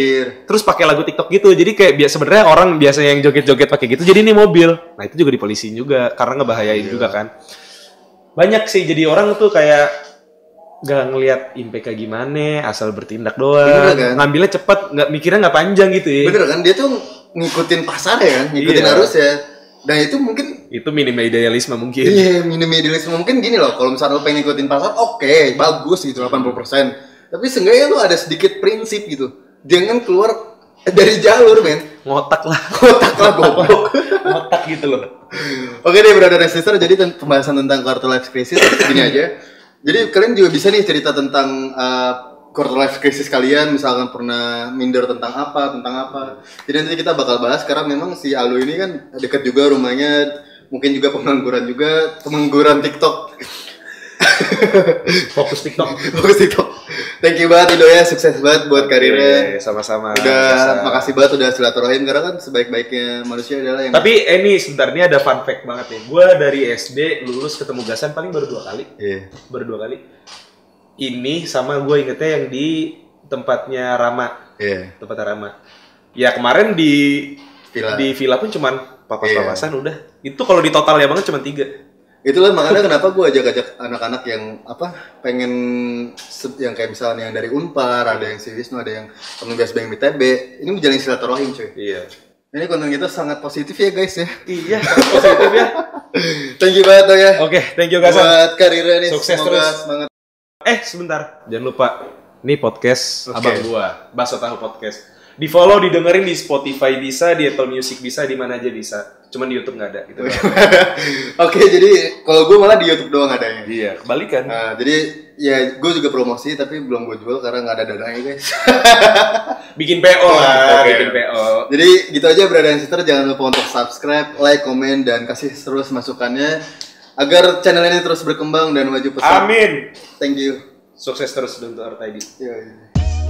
terus pakai lagu TikTok gitu. Jadi kayak biasa sebenarnya orang biasanya yang joget-joget pakai gitu. Jadi ini mobil. Nah, itu juga dipolisin juga karena ngebahayain juga kan. Banyak sih jadi orang tuh kayak gak ngelihat impact kayak gimana, asal bertindak doang. Bener kan? Ngambilnya cepet, nggak mikirnya nggak panjang gitu ya. Bener kan? Dia tuh ngikutin pasar ya kan? Ngikutin Iya. arus ya. Dan itu mungkin Itu minim idealisme mungkin. Iya, minim idealisme mungkin gini loh. Kalau misalnya lo pengen ngikutin pasar, oke, bagus gitu 80%. Tapi seenggaknya lo ada sedikit prinsip gitu. Jangan keluar dari jalur, men. Ngotak lah. Kotak lah goblok. Ngotak gitu loh. Oke deh, brother dan sister. Jadi pembahasan tentang quarter life crisis gini aja. Jadi kalian juga bisa nih cerita tentang uh, quarter life crisis kalian, misalkan pernah minder tentang apa, tentang apa. Jadi nanti kita bakal bahas karena memang si Alu ini kan dekat juga rumahnya, mungkin juga pengangguran juga, pengangguran TikTok. Fokus TikTok. Bagus TikTok. Thank you banget Ido ya, sukses banget buat karirnya. Sama-sama. Udah Biasa. makasih banget udah silaturahim karena kan sebaik-baiknya manusia adalah yang Tapi eh, ini sebentar ini ada fun fact banget nih. Gue dari SD lulus ketemu Gasan paling baru dua kali. Iya. Baru dua kali. Ini sama gue ingetnya yang di tempatnya Rama. Iya. Tempatnya Rama. Ya kemarin di Villa. di villa pun cuman papas-papasan Iya. udah. Itu kalau di totalnya banget cuma tiga. Itulah makanya kenapa gue ajak-ajak anak-anak yang apa pengen yang kayak misalnya yang dari Unpar, ada yang si Wisnu, ada yang temen biasa yang BTB. Ini menjalin silaturahim cuy. Iya. Ini konten kita sangat positif ya guys ya. Iya, positif ya. Thank you banget ya. Oke, thank you Gasan. Buat karirnya nih Sukses semoga terus. semangat. Eh, sebentar. Jangan lupa. Ini podcast Oke. abang gua, Baso Tahu Podcast. Di follow, didengerin di Spotify bisa, di Apple Music bisa, di mana aja bisa. Cuman di YouTube nggak ada. Gitu. Oke, jadi kalau gue malah di YouTube doang adanya. iya, kebalikan. Nah, jadi ya gue juga promosi tapi belum gue jual karena nggak ada dananya guys. Bikin PO lah, Oke. bikin PO. Jadi gitu aja dan sister jangan lupa untuk subscribe, like, komen dan kasih terus masukannya agar channel ini terus berkembang dan maju pesat. Amin. Thank you. Sukses terus untuk Artaidi. Iya, iya.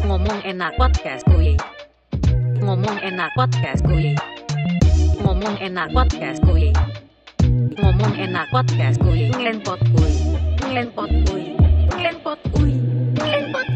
Ngomong enak podcast kuy. Ngomong enak podcast kuy. Ngomong enak podcast kuy. Ngomong enak podcast kuy. Ngenpot kuy. Ngenpot kuy. Ngenpot kuy. Ngenpot